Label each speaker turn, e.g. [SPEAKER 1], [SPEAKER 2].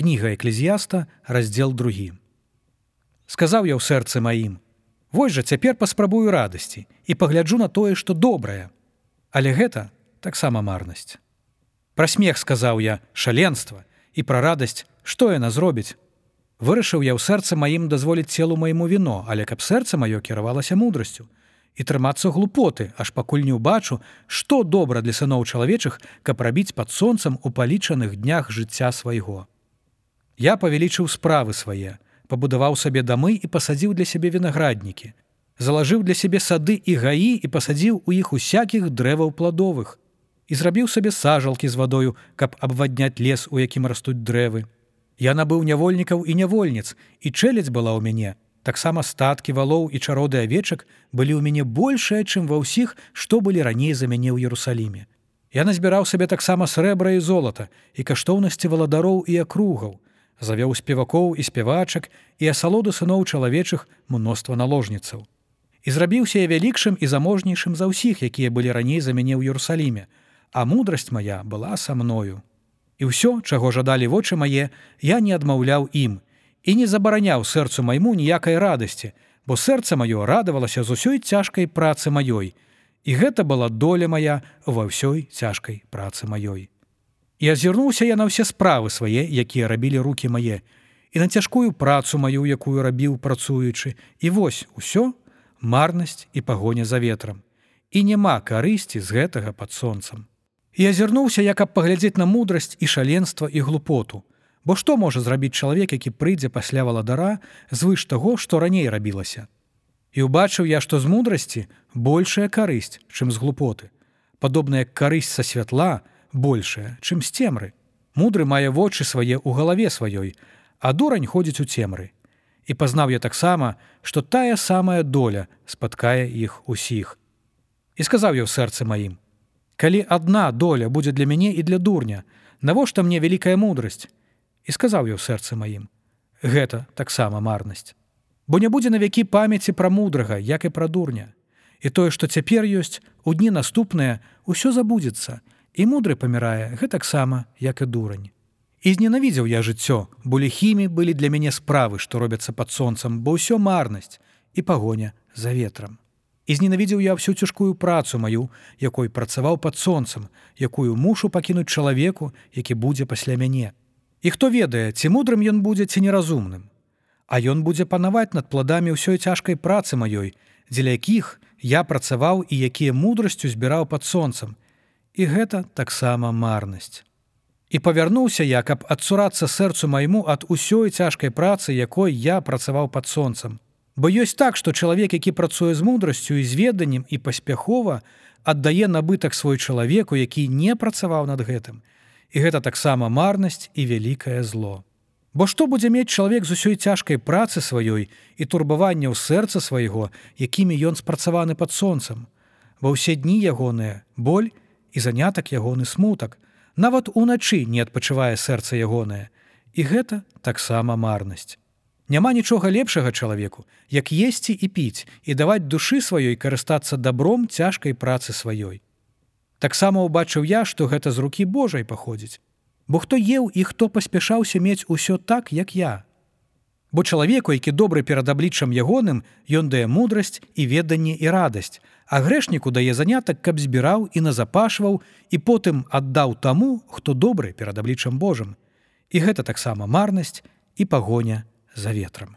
[SPEAKER 1] кніга эклезіяста раздзел другі. Сказаў я ў сэрцы маім вось жа цяпер паспрабую радасці і пагляджу на тое што добрае але гэта таксама марнасць. Пра смех сказаў я шаленства і пра радасць што яна зробіць? Вырашыў я ў сэрцы маім дазволіць целу майму віно але каб сэрца маё кіравалася мудрасцю. І трымацца глупоты аж пакуль не ўбачу што добра для сыноў чалавечых каб рабіць пад сонцам у палічаных днях жыцця свайго я павялічыў справы свае пабудаваў сабе дамы і пасадзіў для сябе вінаграднікі залажыў для сябе сады і гаі і пасадзіў у іх усякіх дрэваў пладовых і зрабіў сабе сажалкі з вадою каб абвадняць лес у якім растуць дрэвы. Я набыў нявольнікаў і нявольніц і чэлядзь была ў мяне таксама статкі валоў і чароды авечак былі ў мяне большая чым ва ўсіх што былі раней за мяне ў Ерусаліме я назбіраў сабе таксама срэбра і золата і каштоўнасці валадароў і акругаў завёў спевакоў і спявачак і асалоду сыноў чалавечых мноства наложніцаў. І зрабіўся я вялікшым і заможнейшым за ўсіх, якія былі раней за мяне ў Ерусаліме, а мудрасць моя была са мною. І ўсё, чаго жадалі вочы мае, я не адмаўляў ім і не забараняў сэрцу майму ніякай радасці, бо сэрца маё радавалася з усёй цяжкай працы маёй. І гэта была доля моя ва ўсёй цяжкай працы маёй. І азірнуўся я на ўсе справы свае, якія рабілі руки мае, і на цяжкую працу маю, якую рабіў працуючы, і вось усё марнасць і пагоня за ветрам. І няма карысці з гэтага пад сонцам. І азірнуўся, як каб паглядзець на мудрасць і шаленства і глупоту. Бо што можа зрабіць чалавек, які прыйдзе пасля валадара звыш таго, што раней рабілася. І ўбачыў я, што з мудрасці большая карысць, чым з глупоты. Падобная карысць са святла, большая, чым з цемры. Мудры мае вочы свае ў галаве сваёй, а дурань ходзіць у цемры. І пазнаў я таксама, што тая самая доля спаткае іх усіх. І сказаў я ў сэрцы маім: Калі адна доля будзе для мяне і для дурня, навошта мне вялікая мудрасць? І сказаў я ў сэрцы маім: Гэта таксама марнасць. Бо не будзе навякі памяці пра мудрага, як і пра дурня. І тое, што цяпер ёсць, у дні наступныя, усё забудзецца, і мудры памірае гэтаксама як і дурань. І зненавідзеў я жыццё бо ліхімі былі для мяне справы што робяцца пад сонцам бо ўсё марнасць і пагоня за ветрам. І зненавідзеў я всю цяжкую працу маю якой працаваў пад сонцам якую мушу пакінуць чалавеку які будзе пасля мяне. І хто ведае ці мудрым ён будзе ці неразумным. А ён будзе панаваць над пладамі ўсёй цяжкай працы маёй дзеля якіх я працаваў і якія мудрасцю збіраў пад сонцам і гэта таксама марнасць. І павярнуўся я, каб адсурацца сэрцу майму ад усёй цяжкай працы, якой я працаваў пад сонцам. Бо ёсць так, што чалавек, які працуе з мудрасцю і зведаннем і паспяхова, аддае набытак свой чалавеку, які не працаваў над гэтым. І гэта таксама марнасць і вялікае зло. Бо што будзе мець чалавек з усёй цяжкай працы сваёй і турбавання ў сэрца свайго, якімі ён спрацаваны пад сонцам. Ва ўсе дні ягоныя боль, і занятак ягоны смутак, нават уначы не адпачывае сэрца ягонае. І гэта таксама марнасць. Няма нічога лепшага чалавеку, як есці і піць і даваць душы сваёй карыстацца дабром цяжкай працы сваёй. Таксама ўбачыў я, што гэта з рукі Божай паходзіць. Бо хто еў і хто паспяшаўся мець усё так, як я. Бо чалавеку, які добры перад абліччам ягоным, ён дае мудрасць і веданне і радасць, а грэшніку дае занятак, каб збіраў і назапашваў і потым аддаў таму, хто добры перад абліччам Божым. І гэта таксама марнасць і пагоня за ветрам.